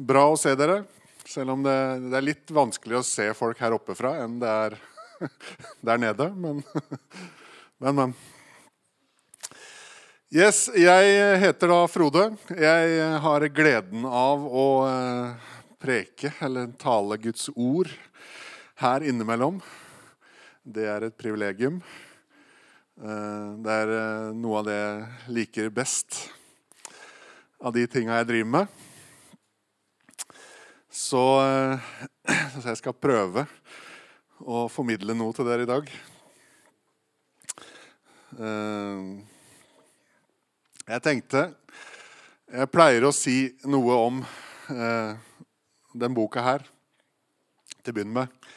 Bra å se dere, selv om det, det er litt vanskelig å se folk her oppe fra enn det er der nede. Men, men, men. Yes, jeg heter da Frode. Jeg har gleden av å eh, preke eller tale Guds ord her innimellom. Det er et privilegium. Eh, det er eh, noe av det jeg liker best av de tinga jeg driver med. Så, så jeg skal prøve å formidle noe til dere i dag. Jeg tenkte Jeg pleier å si noe om eh, den boka her til å begynne med.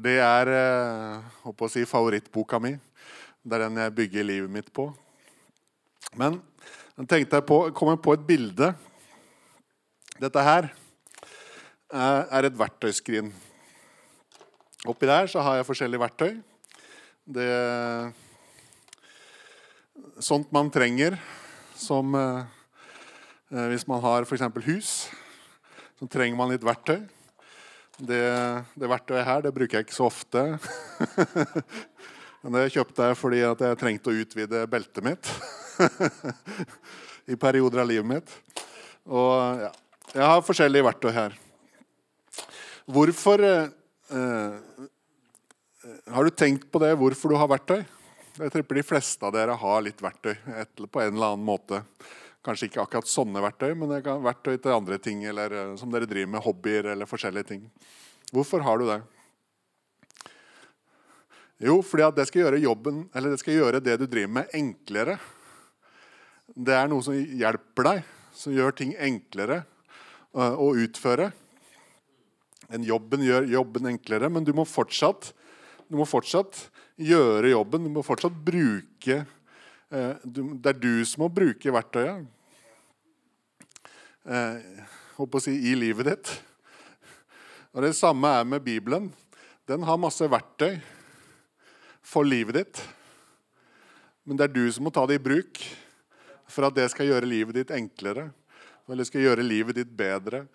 Det er håper å si, favorittboka mi. Det er den jeg bygger livet mitt på. Men jeg tenkte jeg på, kom jeg på et bilde. Dette her eh, er et verktøyskrin. Oppi der så har jeg forskjellige verktøy. Det Sånt man trenger som eh, eh, Hvis man har f.eks. hus, så trenger man litt verktøy. Det, det, verktøyet her det bruker jeg ikke så ofte. Men det kjøpte jeg fordi jeg trengte å utvide beltet mitt. I perioder av livet mitt. Og ja, jeg har forskjellige verktøy her. Hvorfor eh, eh Har du tenkt på det, hvorfor du har verktøy? Jeg tror de fleste av dere har litt verktøy på en eller annen måte. Kanskje ikke akkurat sånne verktøy, men kan verktøy til andre ting. Eller eh, som dere driver med, hobbyer eller forskjellige ting. Hvorfor har du det? Jo, fordi det skal gjøre jobben, eller det skal gjøre det du driver med, enklere. Det er noe som hjelper deg, som gjør ting enklere eh, å utføre. En jobben gjør jobben enklere, men du må fortsatt, du må fortsatt gjøre jobben. Du må fortsatt bruke eh, Det er du som må bruke verktøyet eh, si, i livet ditt. Og Det samme er med Bibelen. Den har masse verktøy for livet ditt. Men det er du som må ta det i bruk for at det skal gjøre livet ditt enklere. Eller skal gjøre livet ditt bedre.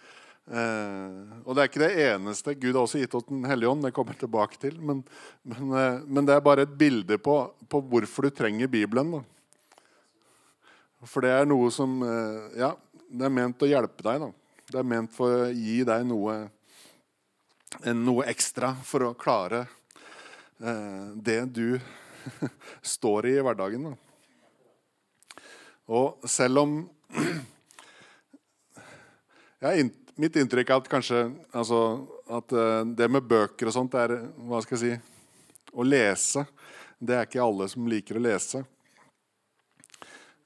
Eh, og det er ikke det eneste. Gud har også gitt oss Den hellige ånd. Det kommer jeg tilbake til. Men, men, eh, men, det er bare et bilde på, på hvorfor du trenger Bibelen. Da. For det er noe som eh, Ja, det er ment å hjelpe deg. Da. Det er ment for å gi deg noe, noe ekstra for å klare eh, det du står i i hverdagen. Da. Og selv om jeg mitt inntrykk er at kanskje altså, at uh, det med bøker og sånt er hva skal jeg si, å lese. Det er ikke alle som liker å lese.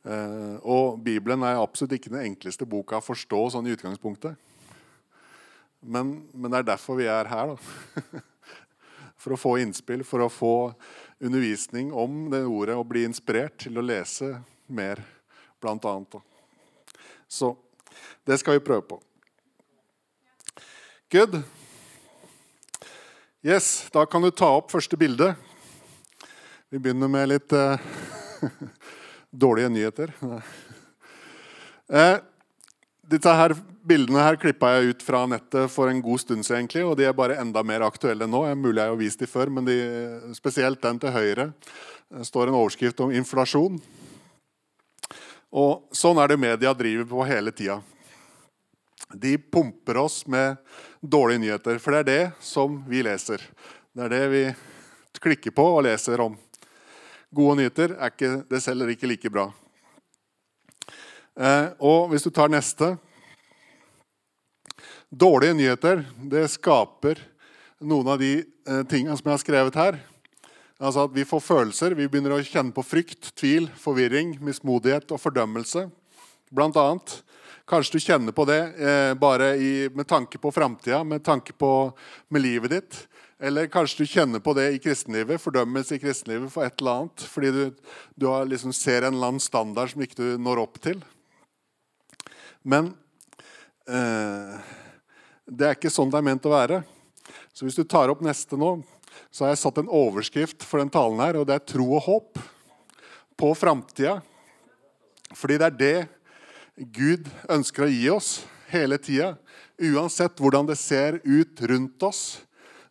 Uh, og Bibelen er absolutt ikke den enkleste boka å forstå sånn i utgangspunktet. Men, men det er derfor vi er her. da. For å få innspill, for å få undervisning om det ordet og bli inspirert til å lese mer, blant annet. Så det skal vi prøve på. Good. Yes, Da kan du ta opp første bilde. Vi begynner med litt uh, dårlige nyheter. Uh, disse her Bildene her klippa jeg ut fra nettet for en god stund siden. og De er bare enda mer aktuelle nå. Jeg mulig jeg har vist de før, men de, spesielt den til høyre det står en overskrift om inflasjon. Og Sånn er det media driver på hele tida. De pumper oss med dårlige nyheter. For det er det som vi leser. Det er det vi klikker på og leser om. Gode nyheter er ikke, det selger ikke like bra. Eh, og hvis du tar neste Dårlige nyheter det skaper noen av de eh, tingene som jeg har skrevet her. Altså at Vi får følelser. Vi begynner å kjenne på frykt, tvil, forvirring, mismodighet og fordømmelse. Blant annet. Kanskje du kjenner på det eh, bare i, med tanke på framtida, med tanke på med livet ditt. Eller kanskje du kjenner på det i kristenlivet, fordømmelse i kristenlivet for et eller annet. Fordi du, du liksom ser en eller annen standard som ikke du når opp til. Men eh, det er ikke sånn det er ment å være. Så hvis du tar opp neste nå, så har jeg satt en overskrift for den talen her, og det er tro og håp på framtida. Fordi det er det Gud ønsker å gi oss hele tida. Uansett hvordan det ser ut rundt oss,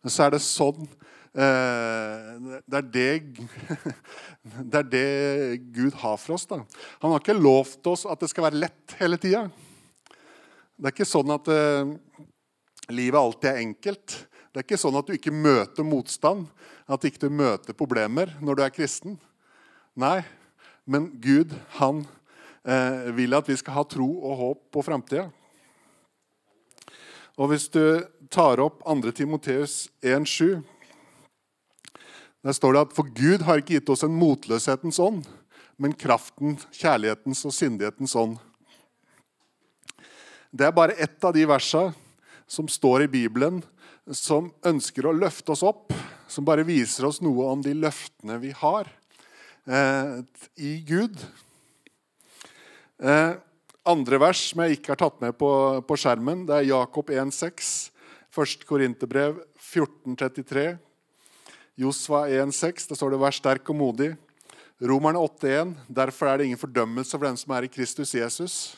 så er det sånn eh, det, er det, det er det Gud har for oss. Da. Han har ikke lovt oss at det skal være lett hele tida. Det er ikke sånn at eh, livet alltid er enkelt. Det er ikke sånn at du ikke møter motstand, at du ikke møter problemer når du er kristen. Nei, men Gud han vil at vi skal ha tro og håp på framtida. Og hvis du tar opp 2. Timoteus 1,7 Der står det at for Gud har ikke gitt oss en motløshetens ånd, men kraften, kjærlighetens og syndighetens ånd. Det er bare ett av de versa som står i Bibelen, som ønsker å løfte oss opp. Som bare viser oss noe om de løftene vi har eh, i Gud. Eh, andre vers som jeg ikke har tatt med på, på skjermen, det er Jakob 1,6. 1. Korinterbrev 14,33. Josva 1,6. Det står det 'vær sterk og modig'. Romerne 8,1. Derfor er det ingen fordømmelse for den som er i Kristus Jesus.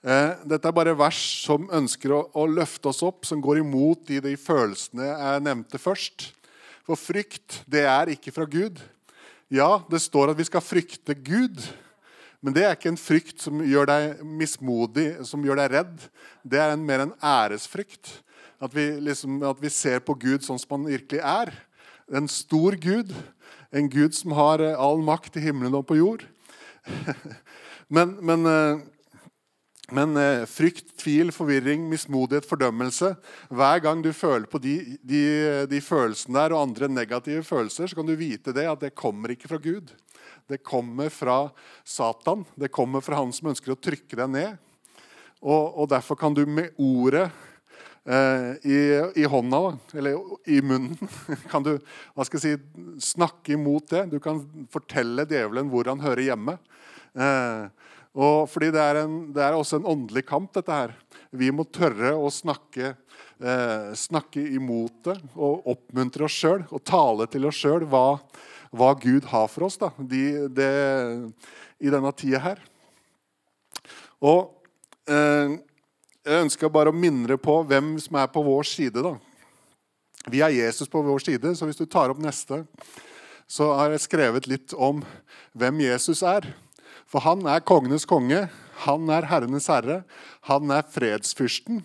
Eh, dette er bare vers som ønsker å, å, løfte oss opp, som går imot de, de følelsene jeg nevnte først. For frykt, det er ikke fra Gud. Ja, det står at vi skal frykte Gud. Men det er ikke en frykt som gjør deg mismodig, som gjør deg redd. Det er en, mer en æresfrykt. At vi, liksom, at vi, ser på Gud sånn som han virkelig er. En stor Gud. En Gud som har eh, all makt i himmelen og på jord. men, men eh, men eh, frykt, tvil, forvirring, mismodighet, fordømmelse Hver gang du føler på de, de, de, følelsene der og andre negative følelser, så kan du vite det at det kommer ikke fra Gud. Det kommer fra Satan. Det kommer fra han som ønsker å trykke deg ned. Og, og derfor kan du med ordet eh, i, i, hånda, eller i munnen, kan du hva skal jeg si, snakke imot det. Du kan fortelle djevelen hvor han hører hjemme. Eh, og fordi det er, en, det er, også en åndelig kamp, dette her. Vi må tørre å snakke, eh, snakke imot det og oppmuntre oss sjøl og tale til oss sjøl hva, hva, Gud har for oss da, de, de, i denne tida her. Og eh, jeg ønsker bare å minne på hvem som er på vår side. da. Vi er Jesus på vår side, så hvis du tar opp neste, så har jeg skrevet litt om hvem Jesus er. For han er kongenes konge, han er herrenes herre, han er fredsfyrsten.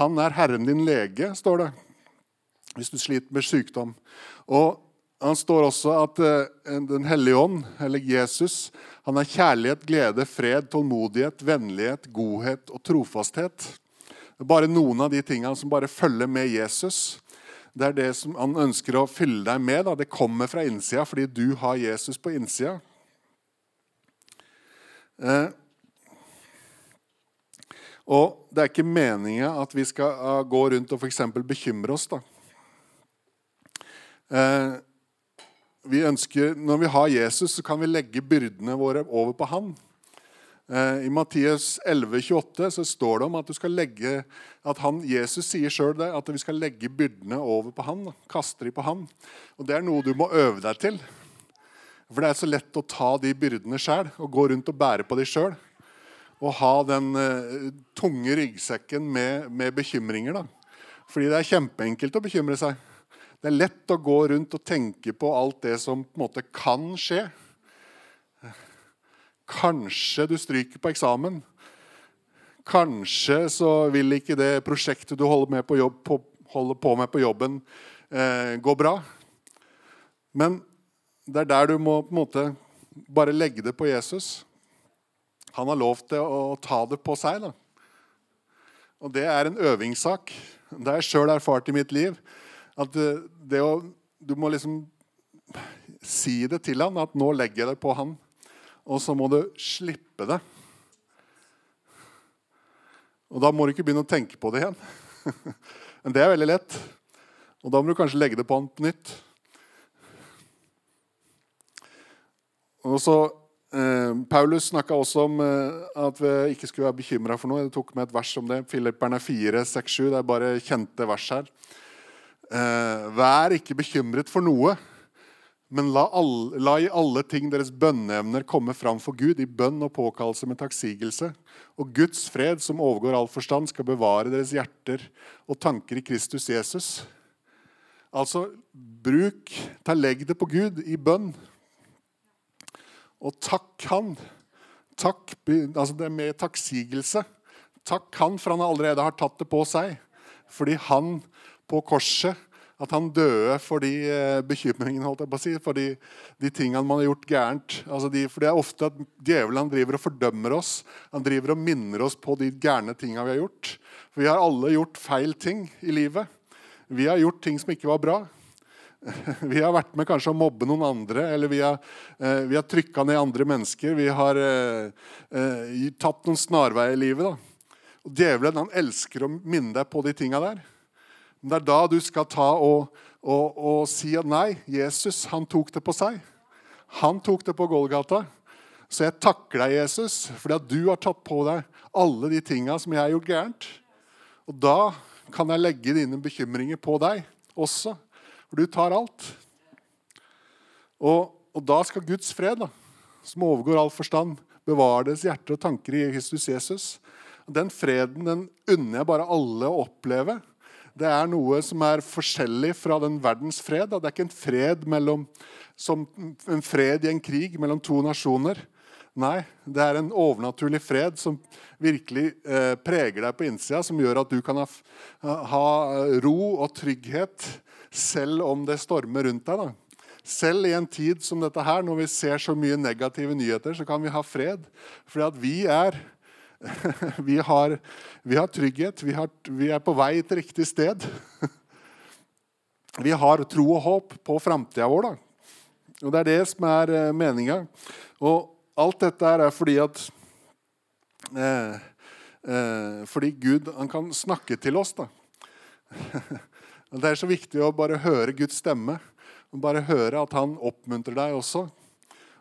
Han er Herren din lege, står det, hvis du sliter med sykdom. Og han står også at uh, Den hellige ånd, eller Jesus, han er kjærlighet, glede, fred, tålmodighet, vennlighet, godhet og trofasthet. Det er bare noen av de tingene som bare følger med Jesus. Det er det som han ønsker å fylle deg med. Da. Det kommer fra innsida fordi du har Jesus på innsida. Eh, og det er ikke meninga at vi skal uh, gå rundt og f.eks. bekymre oss. da. Eh, vi ønsker, Når vi har Jesus, så kan vi legge byrdene våre over på han. Eh, I Mattias 11,28 så står det om at legge, at han, Jesus sier sjøl at vi skal legge byrdene over på han. Kaste de på han. Og Det er noe du må øve deg til. For det er så lett å ta de byrdene sjøl og gå rundt og bære på de sjøl. Og ha den uh, tunge ryggsekken med, med bekymringer. da. Fordi det er kjempeenkelt å bekymre seg. Det er lett å gå rundt og tenke på alt det som på en måte kan skje. Kanskje du stryker på eksamen. Kanskje så vil ikke det prosjektet du holder, på, jobb, på, holder på, med på jobben, eh, gå bra. Men det er der du må på en måte bare legge det på Jesus. Han har lov til å ta det på seg. da. Og det er en øvingssak. Det har jeg sjøl erfart i mitt liv. At det, det å, Du må liksom si det til han, at 'nå legger jeg det på han'. Og så må du slippe det. Og da må du ikke begynne å tenke på det igjen. Men det er veldig lett. Og da må du kanskje legge det på han på nytt. Og så, eh, Paulus snakka også om eh, at vi ikke skulle være bekymra for noe. Jeg tok med et vers om det. Filipperne 4, 6, 7. Det er bare kjente vers her. Eh, vær ikke bekymret for noe, Men la, alle, la, i alle ting deres bønneevner komme fram for Gud i bønn og påkallelse med takksigelse. Og Guds fred, som overgår all forstand, skal bevare deres hjerter og tanker i Kristus Jesus. Altså, bruk, ta legg det på Gud i bønn. Og takk Han. Takk, altså det er med takksigelse. Takk Han for han allerede har tatt det på seg. Fordi han på korset at han døde for de eh, bekymringene, holdt jeg på å si, for de, de tingene man har gjort gærent. Altså de, for Det er ofte at djevelen driver og fordømmer oss. Han driver og minner oss på de gærne tingene vi har gjort. For vi har alle gjort feil ting i livet. Vi har gjort ting som ikke var bra. Vi har vært med kanskje å mobbe noen andre, eller vi har, eh, trykka ned andre mennesker. Vi har eh, eh, tatt noen snarveier i livet. da. Og Djevelen han elsker å minne deg på de tinga der. Men det er da du skal ta og, og, og si at nei, Jesus han tok det på seg. Han tok det på Golgata. Så jeg takker deg, Jesus, fordi at du har tatt på deg alle de tinga som jeg har gjort gærent. Og da kan jeg legge dine bekymringer på deg også, for du tar alt. Og, og da skal Guds fred, da, som overgår all forstand, bevare deres hjerter og tanker i Kristus Jesus. Den freden den unner jeg bare alle å oppleve. Det er noe som er forskjellig fra den verdens fred. Det er ikke en fred, mellom, en fred i en krig mellom to nasjoner. Nei, det er en overnaturlig fred som virkelig eh, preger deg på innsida, som gjør at du kan ha, ha, ro og trygghet selv om det stormer rundt deg. Da. Selv i en tid som dette her, når vi ser så mye negative nyheter, så kan vi ha fred. Fordi at vi er Vi har, vi har trygghet. Vi, har, vi, er på vei til riktig sted. Vi har tro og håp på framtida vår. Da. Og Det er det som er eh, meninga. Og alt dette er fordi at eh, eh, Fordi Gud kan snakke til oss. da. Det er så viktig å bare høre Guds stemme. Bare høre at han oppmuntrer deg også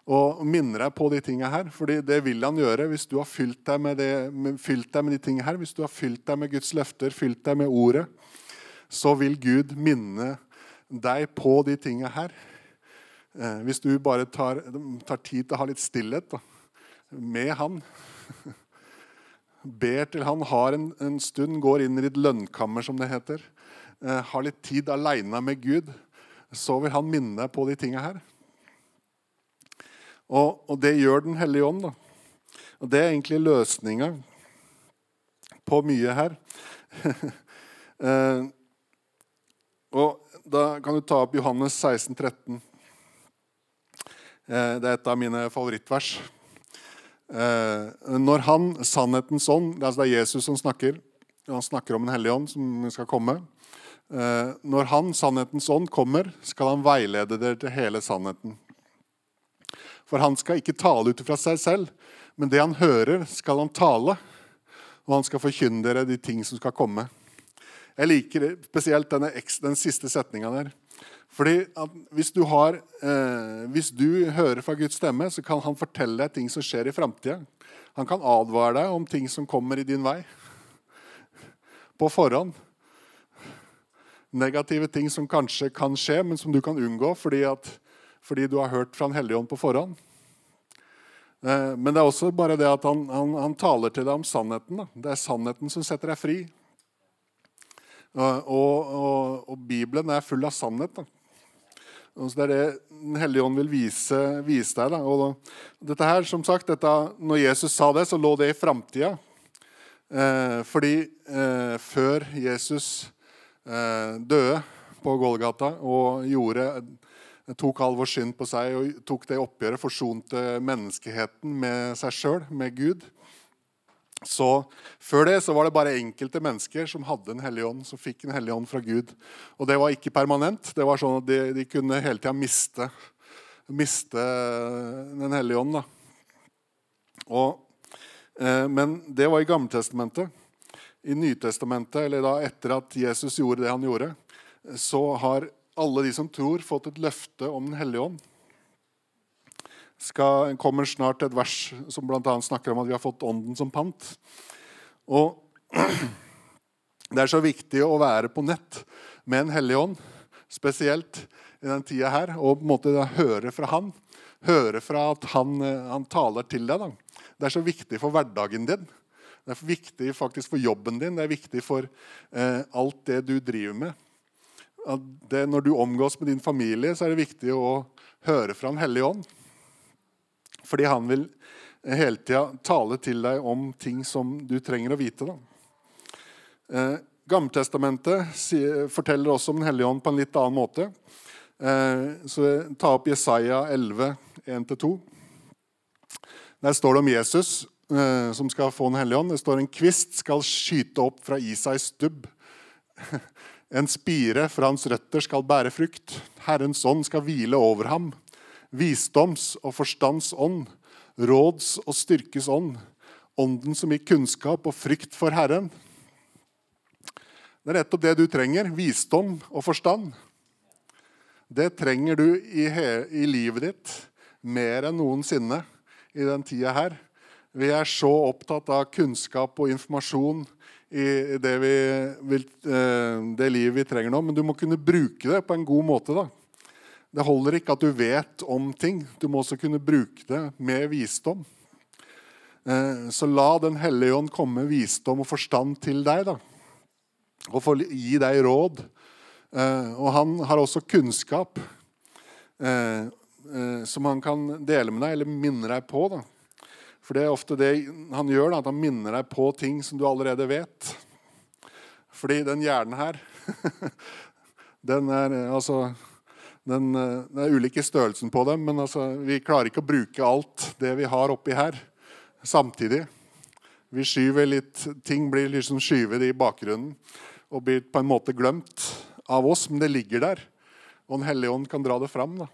og minner deg på de tingene her. fordi det vil han gjøre hvis du har fylt deg med, det, fylt deg med de tingene her. Hvis du har fylt deg med Guds løfter, fylt deg med ordet, så vil Gud minne deg på de tingene her. Eh, hvis du bare tar, tar, tid til å ha litt stillhet da, med han. Ber til han har en, en, stund, går inn i ditt lønnkammer, som det heter. Eh, har litt tid aleine med Gud. Så vil han minne deg på de tingene her. Og, og det gjør Den hellige ånd. da. Og Det er egentlig løsninga på mye her. eh, og Da kan du ta opp Johannes 16, 13. Eh, det er et av mine favorittvers. Eh, når han, sannhetens ånd Det er altså Jesus som snakker. Han snakker om en hellig ånd som skal komme. Eh, når han, sannhetens ånd, kommer, skal han veilede dere til hele sannheten. For han skal ikke tale ut fra seg selv, men det han hører, skal han tale. Og han skal forkynne dere de ting som skal komme. Jeg liker spesielt denne, den siste setninga der. Fordi hvis du, har, eh, hvis du hører fra Guds stemme, så kan han fortelle deg ting som skjer i framtida. Han kan advare deg om ting som kommer i din vei. På forhånd. Negative ting som kanskje kan skje, men som du kan unngå fordi at fordi du har hørt fra Den hellige ånd på forhånd. Eh, men det er også bare det at han, han, han taler til deg om sannheten. Da. Det er sannheten som setter deg fri. Og, og, og Bibelen er full av sannhet. Da. Så Det er det Den hellige ånd vil vise, vise deg. Da. Og dette her, som sagt, dette, når Jesus sa det, så lå det i framtida. Eh, fordi eh, før Jesus eh, døde på Golgata og gjorde tok all vår synd på seg og tok det oppgjøret, forsonte menneskeheten med seg sjøl, med Gud. Så Før det så var det bare enkelte mennesker som hadde en hellig ånd, som fikk en hellig ånd fra Gud. Og det var ikke permanent. Det var sånn at De, de kunne hele tida miste, miste Den hellige ånd. da. Og, eh, men det var i Gammeltestamentet. I Nytestamentet, eller da etter at Jesus gjorde det han gjorde, så har alle de som tror, fått et løfte om Den hellige ånd. Det kommer snart et vers som bl.a. snakker om at vi har fått Ånden som pant. Og Det er så viktig å være på nett med En hellig ånd. Spesielt i den tida her. Og på en måte høre fra han. Høre fra at han, eh, han taler til deg. Da. Det er så viktig for hverdagen din. Det er viktig faktisk for jobben din. Det er viktig for eh, alt det du driver med. Det, når du omgås med din familie, så er det viktig å høre fra Den hellige ånd. Fordi han vil hele tida tale til deg om ting som du trenger å vite. Da. Eh, Gammeltestamentet forteller også om Den hellige ånd på en litt annen måte. Eh, så Ta opp Jesaja 11, 1-2. Der står det om Jesus eh, som skal få Den hellige ånd. Det står en kvist skal skyte opp fra Isais stubb. En spire fra hans røtter skal bære frukt. Herrens ånd skal hvile over ham. Visdoms og forstands ånd. Råds og styrkes ånd. Ånden som gir kunnskap og frykt for Herren. Det er nettopp det du trenger. Visdom og forstand. Det trenger du i, i livet ditt mer enn noensinne i den tida her. Vi er så opptatt av kunnskap og informasjon i det, vi vil, eh, det livet vi trenger nå, men du må kunne bruke det på en god måte. da. Det holder ikke at du vet om ting. Du må også kunne bruke det med visdom. Eh, så la Den hellige ånd komme visdom og forstand til deg. da og få gi deg råd. Eh, og han har også kunnskap som han kan dele med deg eller minne deg på. Da. For det er ofte det han gjør, at han minner deg på ting som du allerede vet. Fordi den hjernen her den er altså den, Det er ulike størrelsen på dem, men altså, vi klarer ikke å bruke alt det vi har oppi her, samtidig. Vi skyver litt, Ting blir liksom skyvet i bakgrunnen og blir på en måte glemt av oss, men det ligger der. Og Den hellige ånd kan dra det fram. Da.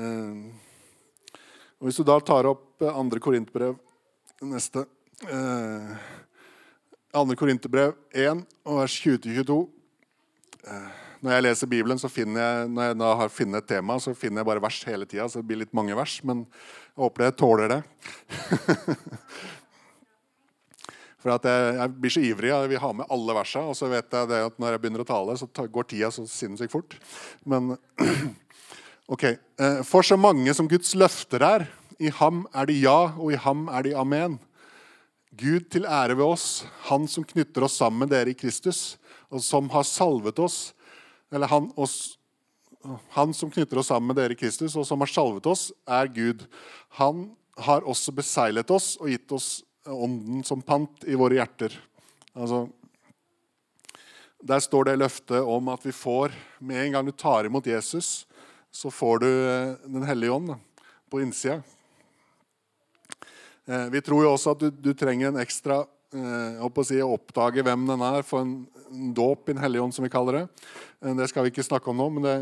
Eh, og Hvis du da tar opp andre Korinterbrev neste eh, Andre Korinterbrev 1, vers 20-22 eh, Når jeg leser Bibelen, så finner jeg når jeg da har funnet et tema, så finner jeg bare vers hele tida. Så det blir litt mange vers, men jeg håper jeg tåler det. For at jeg, jeg, blir så ivrig. Jeg vil ha med alle versa. Og så vet jeg at når jeg begynner å tale, så går tida så sinnssykt fort. Men ok. Eh, for så mange som Guds løfter er, i ham er de ja, og i ham er de amen. Gud til ære ved oss, Han som knytter oss sammen med dere i Kristus, og som har salvet oss Eller han, oss, han som knytter oss sammen med dere i Kristus, og som har salvet oss, er Gud. Han har også beseglet oss og gitt oss ånden som pant i våre hjerter. Altså, der står det løftet om at vi får Med en gang du tar imot Jesus, så får du eh, Den hellige ånd på innsida. Eh, vi tror jo også at du, du trenger en ekstra eh, å, si, oppdage hvem den er, for en, en dåp i Den hellige ånd, som vi kaller det. Det skal vi ikke snakke om nå. Men, det,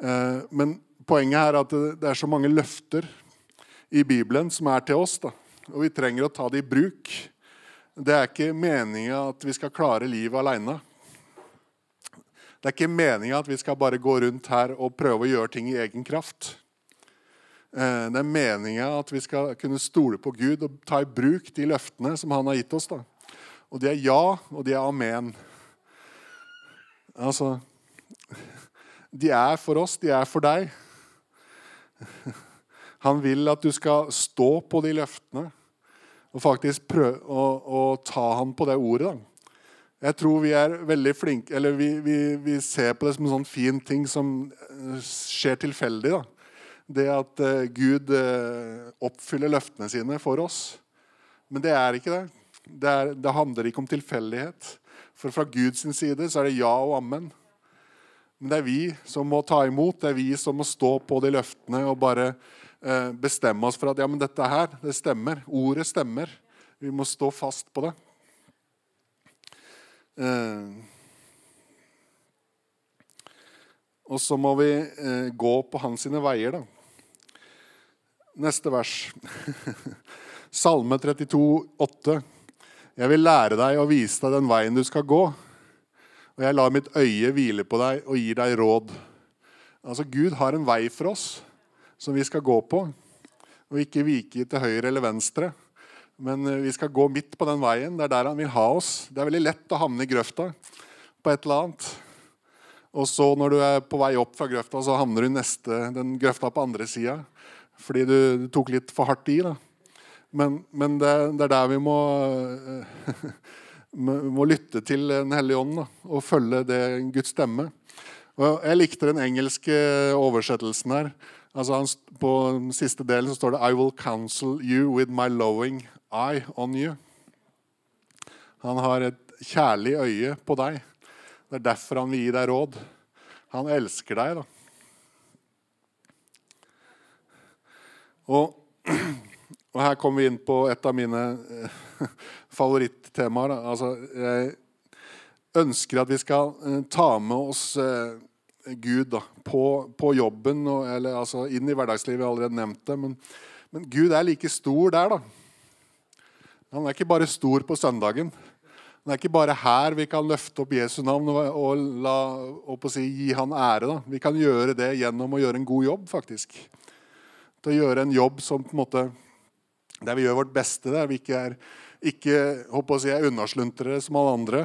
men poenget er at det, det er så mange løfter i Bibelen som er til oss. da og vi trenger å ta det i bruk. Det er ikke meninga at vi skal klare livet aleine. Det er ikke meninga at vi skal bare gå rundt her og prøve å gjøre ting i egen kraft. Eh, det er meninga at vi skal kunne stole på Gud og ta i bruk de løftene som han har gitt oss. Da. Og de er ja, og de er amen. Altså De er for oss, de er for deg. Han vil at du skal stå på de løftene og faktisk prøve å, å ta han på det ordet. Da. Jeg tror vi er veldig flinke Eller vi, vi, vi, ser på det som en sånn fin ting som eh, skjer tilfeldig. Da. Det at uh, Gud uh, oppfyller løftene sine for oss. Men det er ikke det. Det, er, det handler ikke om tilfeldighet. For fra Guds side så er det ja og amen. Men det er vi som må ta imot, det er vi som må stå på de løftene og bare uh, bestemme oss for at ja, men dette her, det stemmer. Ordet stemmer. Vi må stå fast på det. Eh, og så må vi eh, gå på hans sine veier, da. Neste vers. Salme 32, 32,8. Jeg vil lære deg og vise deg den veien du skal gå. Og jeg lar mitt øye hvile på deg og gir deg råd. Altså, Gud har en vei for oss som vi skal gå på. Og ikke vike til høyre eller venstre. Men eh, vi skal gå midt på den veien. Det er der han vil ha oss. Det er veldig lett å havne i grøfta. på et eller annet. Og så når du er på vei opp fra grøfta, så havner du i neste, den grøfta på andre sida. Fordi du, du, tok litt for hardt i. da. Men, men det, det, er der vi må, må lytte til Den hellige ånd og følge det Guds stemme. Og jeg likte den engelske oversettelsen her. Altså på den siste delen så står det I will counsel you with my loving eye on you. Han har et kjærlig øye på deg. Det er derfor han vil gi deg råd. Han elsker deg, da. Og, og her kommer vi inn på et av mine eh, favorittemaer. Altså, jeg ønsker at vi skal eh, ta med oss eh, Gud da, på, på jobben og, eller altså, inn i hverdagslivet. Jeg har allerede nevnt det. Men, men Gud er like stor der, da. Han er ikke bare stor på søndagen. Det er ikke bare her vi kan løfte opp Jesu navn og, la, og si, gi han ære. Da. Vi kan gjøre det gjennom å gjøre en god jobb, faktisk. Til å gjøre en jobb som på en måte, der vi gjør vårt beste. Der vi ikke er ikke håper å si, er unnasluntrere som alle andre.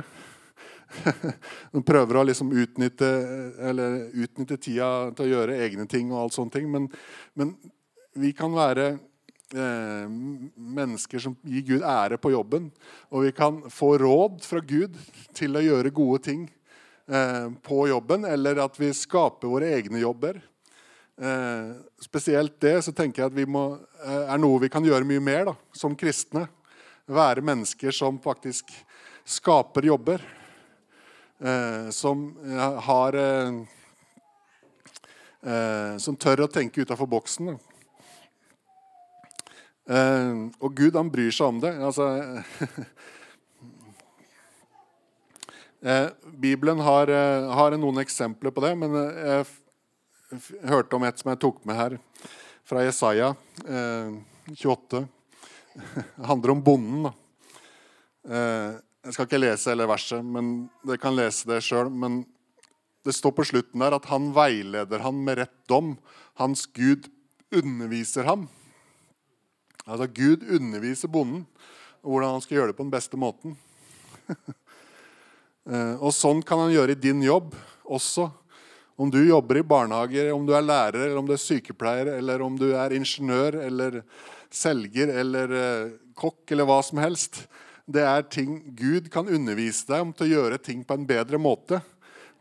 De prøver å liksom utnytte, utnytte, tida til å gjøre egne ting. og alt sånne ting. Men, men vi kan være eh, mennesker som gir Gud ære på jobben. Og vi kan få råd fra Gud til å gjøre gode ting eh, på jobben, eller at vi skaper våre egne jobber. Eh, spesielt det så tenker jeg at vi må, eh, er noe vi kan gjøre mye mer da, som kristne. Være mennesker som faktisk skaper jobber. Som har Som tør å tenke utafor boksen. Da. Uh, og Gud han bryr seg om det. Altså, uh, Bibelen har, uh, har, noen eksempler på det, men jeg hørte om et som jeg tok med her, fra Jesaja 28. Det handler om bonden. jeg skal ikke lese hele verset, men dere kan lese det sjøl. Men det står på slutten der at han veileder han med rett dom. Hans Gud underviser ham. Altså Gud underviser bonden hvordan han skal gjøre det på den beste måten. Eh, og sånn kan han gjøre i din jobb også. Om du jobber i barnehager, om du er lærer, eller om du er sykepleier, eller om du er ingeniør eller selger eller eh, kokk eller hva som helst. Det er ting Gud kan undervise deg om til å gjøre ting på en bedre måte.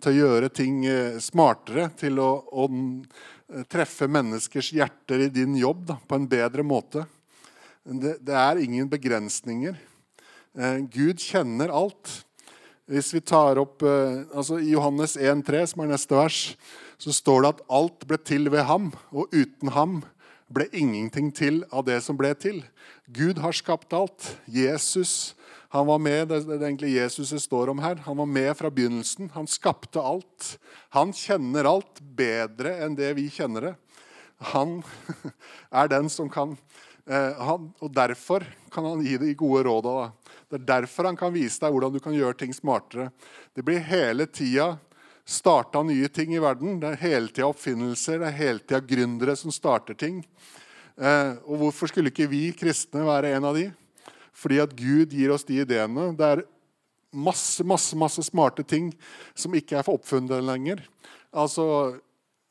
Til å gjøre ting eh, smartere, til å, å treffe menneskers hjerter i din jobb da, på en bedre måte. Det, det er ingen begrensninger. Eh, Gud kjenner alt. Hvis vi tar opp eh, altså I Johannes 1,3, som er neste vers, så står det at alt ble til ved ham, og uten ham ble ingenting til av det som ble til. Gud har skapt alt. Jesus han var med, det er egentlig Jesus det står om her. Han var med fra begynnelsen. Han skapte alt. Han kjenner alt bedre enn det vi kjenner det. Han er den som kan han, og Derfor kan han gi de gode råda. Det er derfor han kan vise deg hvordan du kan gjøre ting smartere. Det blir hele tida starta nye ting i verden. Det er hele tida oppfinnelser, det er hele tida gründere som starter ting. Eh, og hvorfor skulle ikke vi kristne være en av de? Fordi at Gud gir oss de ideene. Det er masse, masse, masse smarte ting som ikke er for oppfunnet lenger. Altså,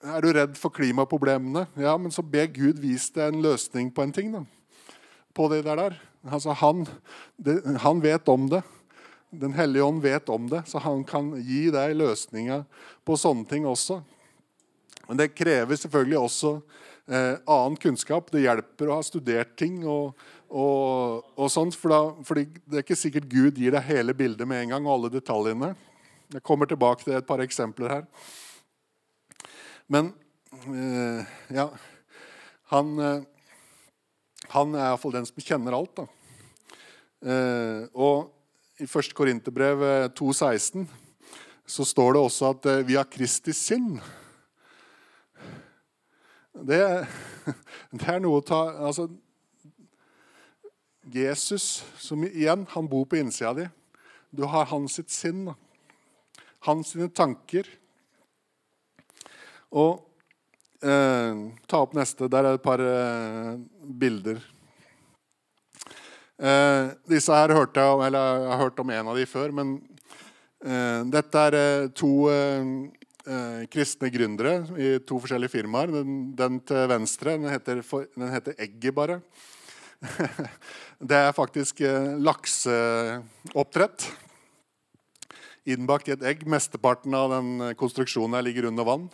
er du redd for klimaproblemene? Ja, men så be Gud vise deg en løsning på en ting. da. På det der. Altså, han, det, han vet om det. Den hellige ånd vet om det, så han kan gi deg løsninger på sånne ting også. Men det krever selvfølgelig også eh, annen kunnskap. Det hjelper å ha studert ting. og, og, og sånt, for da, fordi Det er ikke sikkert Gud gir deg hele bildet med en gang. og alle detaljene. Jeg kommer tilbake til et par eksempler her. Men eh, ja Han, eh, han er iallfall den som kjenner alt. da. Eh, og i 1. Korinterbrev 2,16 så står det også at vi har Kristi sinn. Det, det, er noe å ta altså, Jesus, som igjen, han bor på innsida di. Du har hans sitt sinn. Hans sine tanker. Og eh, ta opp neste. Der er et par eh, bilder. Eh, disse her hørte jeg, eller jeg har hørt om en av de før. Men Eh, dette er eh, to eh, kristne gründere i to forskjellige firmaer. Den, den til venstre den heter, den heter, Egget, bare. Det er faktisk lakseoppdrett. Innbakt i et egg. Mesteparten av den konstruksjonen her ligger under vann.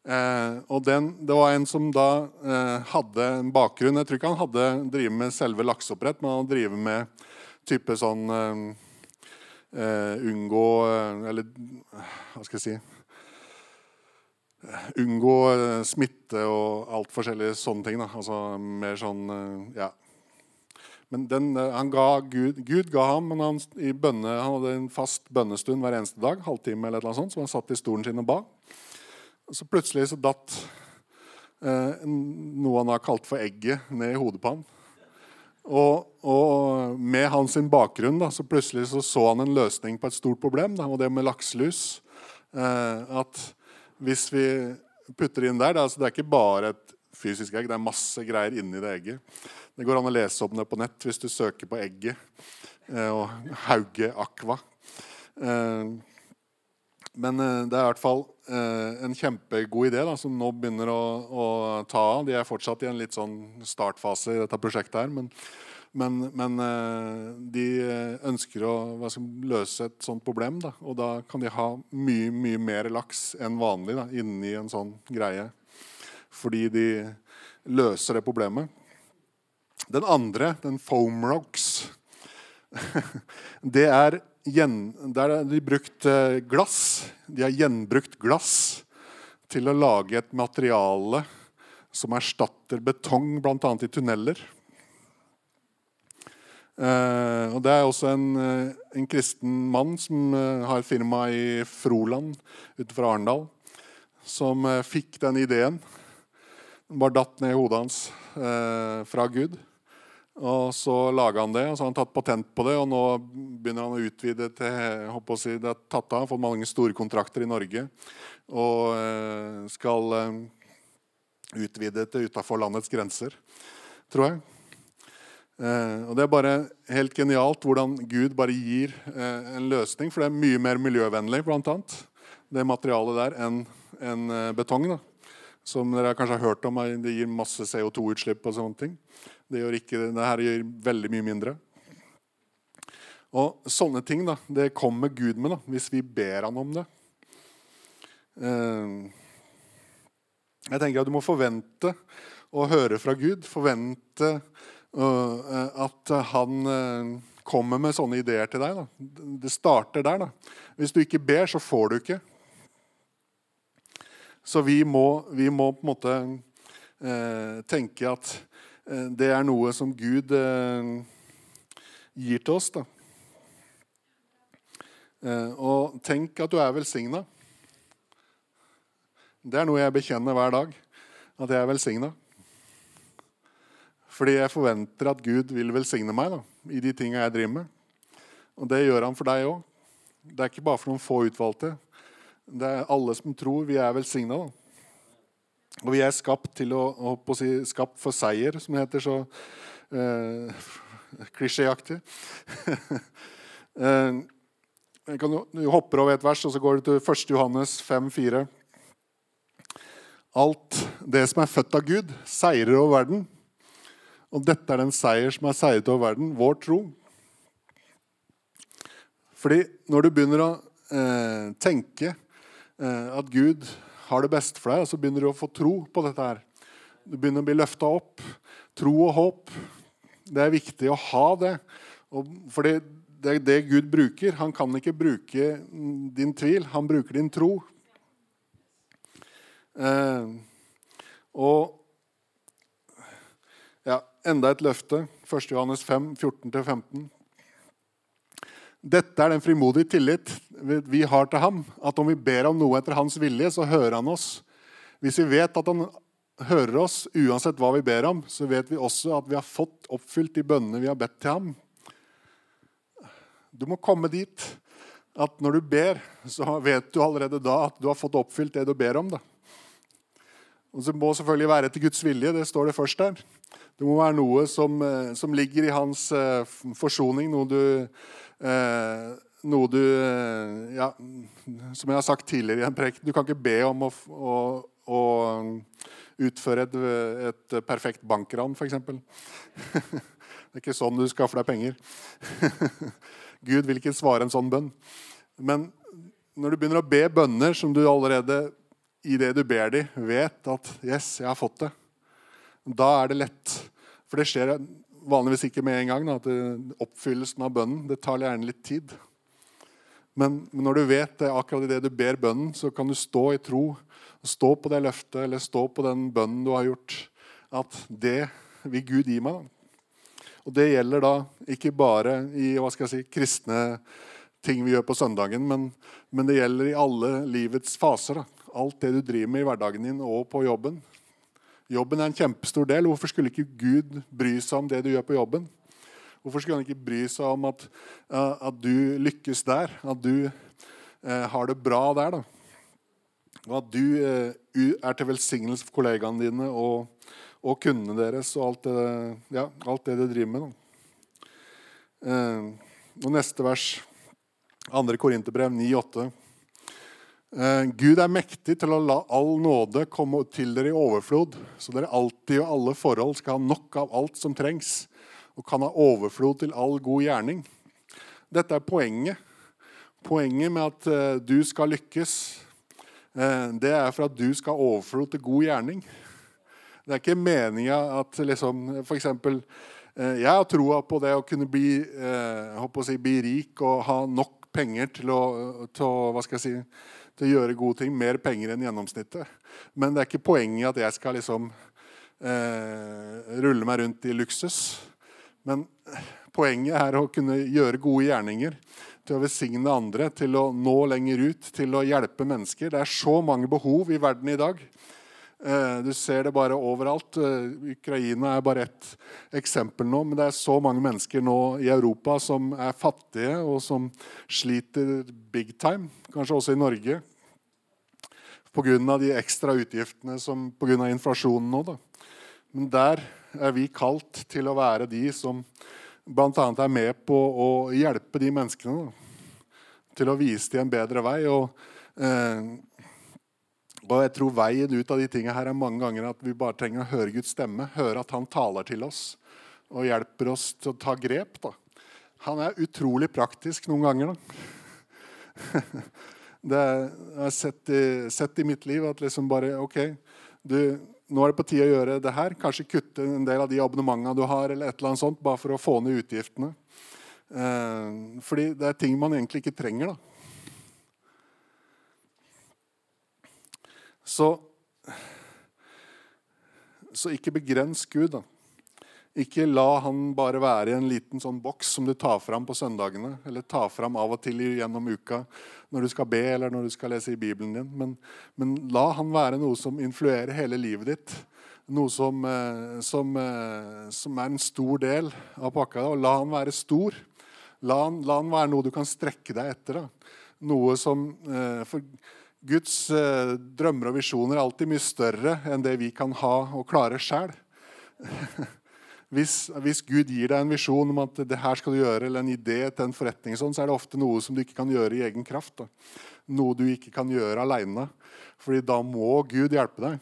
Eh, og den, Det var en som da eh, hadde en bakgrunn Jeg tror ikke han hadde drevet med selve lakseoppdrett, men han drev med type sånn eh, eh Unngå eh, Eller hva skal jeg si Unngå eh, smitte og alt forskjellige sånne ting. Da. Altså mer sånn Ja. Men den, ga Gud, Gud ga ham, men han, bønne, han hadde en fast bønnestund hver eneste dag. halvtime eller noe sånt, Så han satt i stolen sin og ba. Så plutselig så datt eh, noe han har kalt for egget, ned i hodet på han. Og, og med hans bakgrunn da, så plutselig så, så han en løsning på et stort problem, da, og det med lakselus. Eh, at hvis vi putter inn der da, så Det er ikke bare et fysisk egg, det er masse greier inni det egget. Det går an å lese om det på nett hvis du søker på egget eh, og Hauge Aqua. Eh, men eh, det er i hvert fall en kjempegod idé da, som nå begynner å, å, ta av. De er fortsatt i en litt sånn startfase i dette prosjektet. her, men, men, men eh, de ønsker å skal, løse et sånt problem. Da, og da kan de ha mye mye mer laks enn vanlig da, inni en sånn greie. Fordi de løser det problemet. Den andre, den foam rocks, det er gjen, der de brukt eh, glass. De har gjenbrukt glass til å lage et materiale som erstatter betong, bl.a. i tunneler. Uh, og Det er også en, uh, en kristen mann som uh, har et firma i Froland utenfor Arendal, som fikk den ideen. Den bare datt ned i hodet hans fra Gud. Og så laga han det, og så har han tatt patent på det. Og nå begynner han å utvide til håper å si, det er tatt av, fått mange store kontrakter i Norge. Og eh, skal eh, utvide til utafor landets grenser, tror jeg. Eh, og Det er bare helt genialt hvordan Gud bare gir en løsning. For det er mye mer miljøvennlig, blant annet, det materialet der, enn en betong. da. Som dere kanskje har hørt om, det gir masse CO2-utslipp og sånne ting. Det gjør ikke det. her gjør veldig mye mindre. Og sånne ting da, det kommer Gud med da, hvis vi ber han om det. Eh, jeg tenker at du må forvente å høre fra Gud. Forvente at han kommer med sånne ideer til deg. Da. Det starter der. da. Hvis du ikke ber, så får du ikke. Så vi må, vi må på en måte tenke at det er noe som Gud eh, gir til oss. da. Eh, og tenk at du er velsigna. Det er noe jeg bekjenner hver dag. At jeg er velsigna. Fordi jeg forventer at Gud vil velsigne meg da, i de tinga jeg driver med. Og det gjør han for deg òg. Det er ikke bare for noen få utvalgte. Det er alle som tror vi er velsigna. Og vi er skapt til å, å si, skapt for seier, som det heter så eh, klisjéaktig. eh, du hopper over et vers, og så går du til 1. Johannes 5,4. Alt det som er født av Gud, seirer over verden. Og dette er den seier som er seiret over verden, vår tro. Fordi når du begynner å eh, tenke eh, at Gud har det best for deg, og så begynner du å få tro på dette her. Du begynner å bli løfta opp. Tro og håp. Det er viktig å ha det. For det er det Gud bruker. Han kan ikke bruke din tvil, han bruker din tro. Eh, og ja, enda et løfte. 1. Johannes 5, 14-15. Dette er den frimodige tillit vi har til ham. At om vi ber om noe etter hans vilje, så hører han oss. Hvis vi vet at han hører oss uansett hva vi ber om, så vet vi også at vi har fått oppfylt de bønnene vi har bedt til ham. Du må komme dit at når du ber, så vet du allerede da at du har fått oppfylt det du ber om. Da. Og Det må selvfølgelig være etter Guds vilje. Det står det først der. Det må være noe som, eh, som ligger i hans eh, forsoning, noe du eh, noe du eh, ja, Som jeg har sagt tidligere i en prek, du kan ikke be om å, å, å utføre et, et perfekt bankran, f.eks. Det er ikke sånn du skaffer deg penger. Gud vil ikke svare en sånn bønn. Men når du begynner å be bønner som du allerede i det du ber de, vet at 'yes, jeg har fått det', da er det lett. For det skjer vanligvis ikke med en gang. Da, at Oppfyllelsen av bønnen det tar gjerne litt tid. Men, når du vet det akkurat idet du ber bønnen, så kan du stå i tro. Stå på det løftet eller stå på den bønnen du har gjort. At det vil Gud gi meg. Og Det gjelder da ikke bare i hva skal jeg si, kristne ting vi gjør på søndagen, men, men det gjelder i alle livets faser. Da. Alt det du driver med i hverdagen din og på jobben. Jobben er en kjempestor del. Hvorfor skulle ikke Gud bry seg om det du gjør på jobben? Hvorfor skulle han ikke bry seg om at, uh, at du lykkes der? At du uh, har det bra der? da? Og at du uh, er til velsignelse for kollegaene dine og, og kundene deres og alt det, ja, alt det du driver med. da. og neste vers, 2. Korinterbrev 9,8. Gud er mektig til å la all nåde komme til dere i overflod, så dere alltid og alle forhold skal ha nok av alt som trengs, og kan ha overflod til all god gjerning. Dette er poenget. Poenget med at uh, du skal lykkes, uh, det er for at du skal ha overflod til god gjerning. Det er ikke meninga at liksom F.eks. Eh, jeg har troa på det å kunne bli, å si, bli, rik og ha nok penger til å, til å, si, til å gjøre gode ting. Mer penger enn gjennomsnittet. Men det er ikke poenget at jeg skal liksom rulle meg rundt i luksus. Men poenget er å kunne gjøre gode gjerninger. Til å velsigne andre, til å nå lenger ut, til å hjelpe mennesker. Det er så mange behov i verden i dag. Eh, du ser det bare overalt. Eh, Ukraina er bare ett eksempel nå. Men det er så mange mennesker nå i Europa som er fattige, og som sliter big time. Kanskje også i Norge. Pga. de ekstra utgiftene som pga. inflasjonen nå. Da. Men der er vi kalt til å være de som bl.a. er med på å hjelpe de menneskene. Til å vise dem en bedre vei. Og, eh, og jeg tror veien ut av de tingene her er mange ganger at vi bare trenger å høre Guds stemme. Høre at han taler til oss og hjelper oss til å ta grep. Da. Han er utrolig praktisk noen ganger. Da. Det jeg har sett i, sett i mitt liv at liksom bare OK, du nå er det på tide å gjøre det her. Kanskje kutte en del av de abonnementene du har, eller et eller annet sånt, bare for å få ned utgiftene. Eh, fordi det er ting man egentlig ikke trenger. da. Så, så ikke begrens Gud. da. Ikke la han bare være i en liten sånn boks som du tar fram på søndagene, eller tar fram av og til gjennom uka når du skal be eller når du skal lese i Bibelen din. Men, men la han være noe som influerer hele livet ditt. Noe som, eh, som, eh, som er en stor del av pakka. Og la han være stor. La han, la han, være noe du kan strekke deg etter. Da. Noe som eh, For Guds drømmer og visjoner er alltid mye større enn det vi kan ha og klare sjæl. hvis, hvis, Gud gir deg en visjon om at det her skal du gjøre, eller en idé til en forretning, sånn, så er det ofte noe som du ikke kan gjøre i egen kraft. Da. Noe du ikke kan gjøre aleine. Fordi da må Gud hjelpe deg.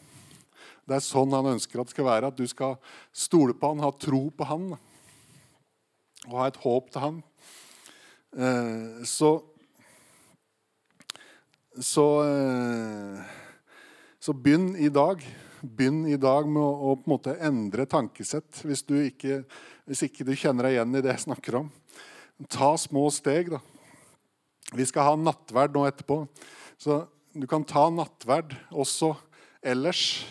Det er sånn han ønsker at det skal være. At du skal stole på han, ha tro på han. Og ha et håp til han. Eh, så så, eh, så begynn i dag begynn i dag med å, på en måte endre tankesett hvis, du ikke, hvis ikke du kjenner deg igjen i det jeg snakker om. Ta små steg. da. Vi skal ha nattverd nå etterpå. Så du kan ta nattverd også ellers.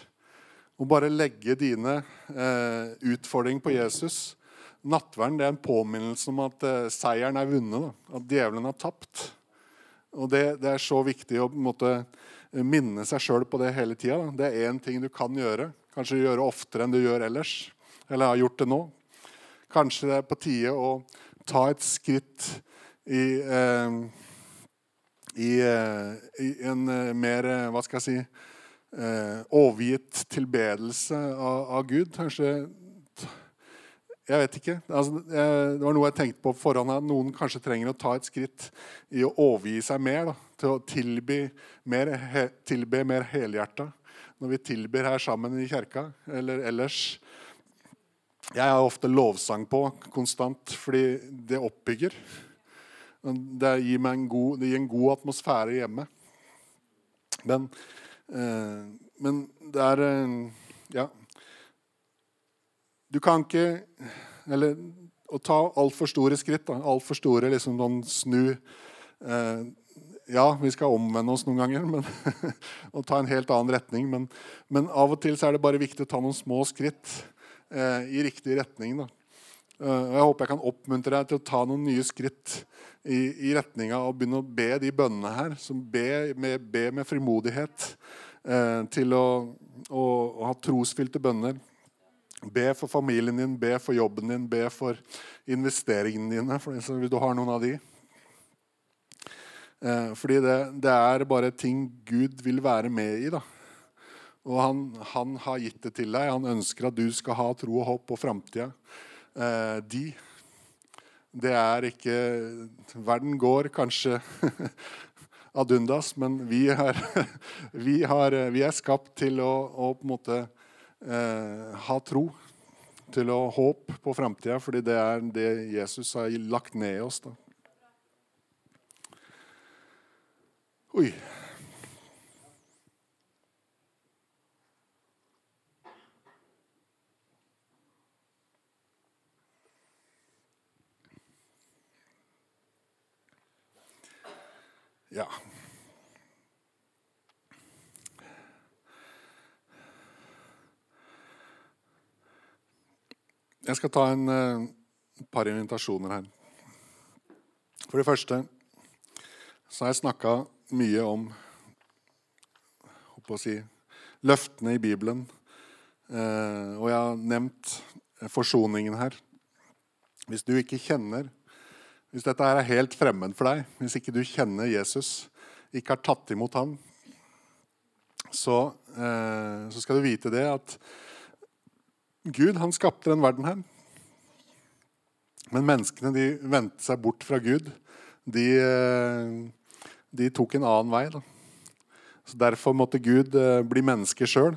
Og bare legge dine eh, utfordringer på Jesus. Nattverden er en påminnelse om at eh, seieren er vunnet. Da. At djevelen har tapt. Og det, det, er så viktig å på en måte minne seg sjøl på det hele tida. Det er én ting du kan gjøre. Kanskje gjøre oftere enn du gjør ellers. Eller har gjort det nå. Kanskje det er på tide å ta et skritt i, eh, i, eh, i en eh, mer eh, Hva skal jeg si eh, overgitt tilbedelse av, av, Gud. Kanskje jeg vet ikke. Altså, det var noe jeg tenkte på på forhånd. at Noen kanskje trenger å ta et skritt i å overgi seg mer. Da, til å tilby mer, he, mer helhjerta når vi tilbyr her sammen i kjerka eller ellers. Jeg har ofte lovsang på konstant fordi det oppbygger. Det gir, en god, det gir en god atmosfære hjemme. Men, eh, men det er eh, Ja. Du kan ikke Eller å ta altfor store skritt. Altfor store liksom sånn snu eh, Ja, vi skal omvende oss noen ganger men, og ta en helt annen retning. Men, men, av og til så er det bare viktig å ta noen små skritt eh, i riktig retning. da. Uh, jeg håper jeg kan oppmuntre deg til å ta noen nye skritt i, i retninga og begynne å be de bønnene her. Som be med, be med frimodighet uh, til å, å, å, ha trosfylte bønner. Be for familien din, be for jobben din, be for investeringene dine. Hvis du har noen av de. Eh, fordi det, det, er bare ting Gud vil være med i. da. Og han, han, har gitt det til deg. Han ønsker at du skal ha tro og håp på framtida. Eh, de Det er ikke Verden går kanskje ad undas, men vi er, vi, har, vi er skapt til å, å på en måte eh, ha tro, til å håpe på framtida, fordi det er det Jesus har lagt ned i oss. Da. Oi. Ja. Jeg skal ta en uh, par invitasjoner her. For det første så har jeg snakka mye om å si, løftene i Bibelen. Uh, og jeg har nevnt forsoningen her. Hvis du ikke kjenner Hvis dette her er helt fremmed for deg, hvis ikke du kjenner Jesus, ikke har tatt imot ham, så, uh, så skal du vite det at Gud han skapte den verden her. Men menneskene de vendte seg bort fra Gud. De, eh, de tok en annen vei. Da. Så Derfor måtte Gud eh, bli menneske sjøl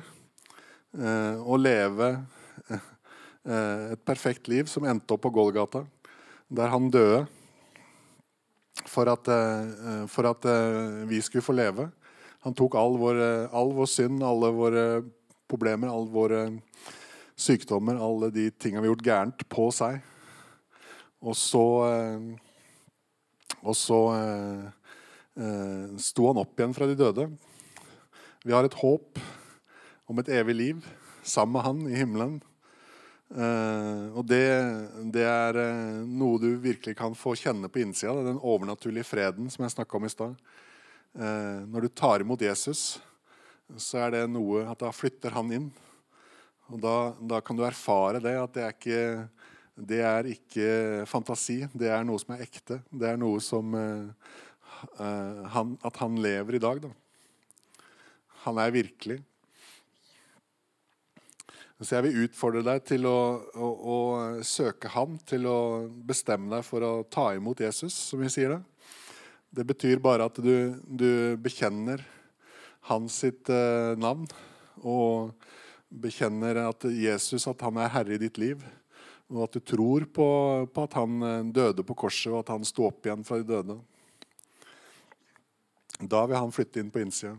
eh, og leve et perfekt liv som endte opp på Golgata, der han døde for at, for at vi skulle få leve. Han tok all vår, all vår synd, alle våre problemer, all våre sykdommer, alle de tingene vi har gjort gærent, på seg. Og så eh, Og så eh, eh, sto han opp igjen fra de døde. Vi har et håp om et evig liv sammen med han i himmelen. Uh, og det, det er uh, noe du virkelig kan få kjenne på innsida. Den overnaturlige freden som jeg snakka om i stad. Uh, når du tar imot Jesus, så er det noe at da flytter han inn. Og da, da, kan du erfare det, at det er, ikke, det er ikke fantasi. Det er noe som er ekte. Det er noe som uh, han, At han lever i dag, da. Han er virkelig. Så jeg vil utfordre deg til å, å, å, søke ham, til å bestemme deg for å ta imot Jesus, som vi sier det. Det betyr bare at du, du bekjenner hans sitt uh, navn. Og bekjenner at Jesus at han er herre i ditt liv, og at du tror på, på at han eh, døde på korset, og at han sto opp igjen fra de døde, da vil han flytte inn på innsida.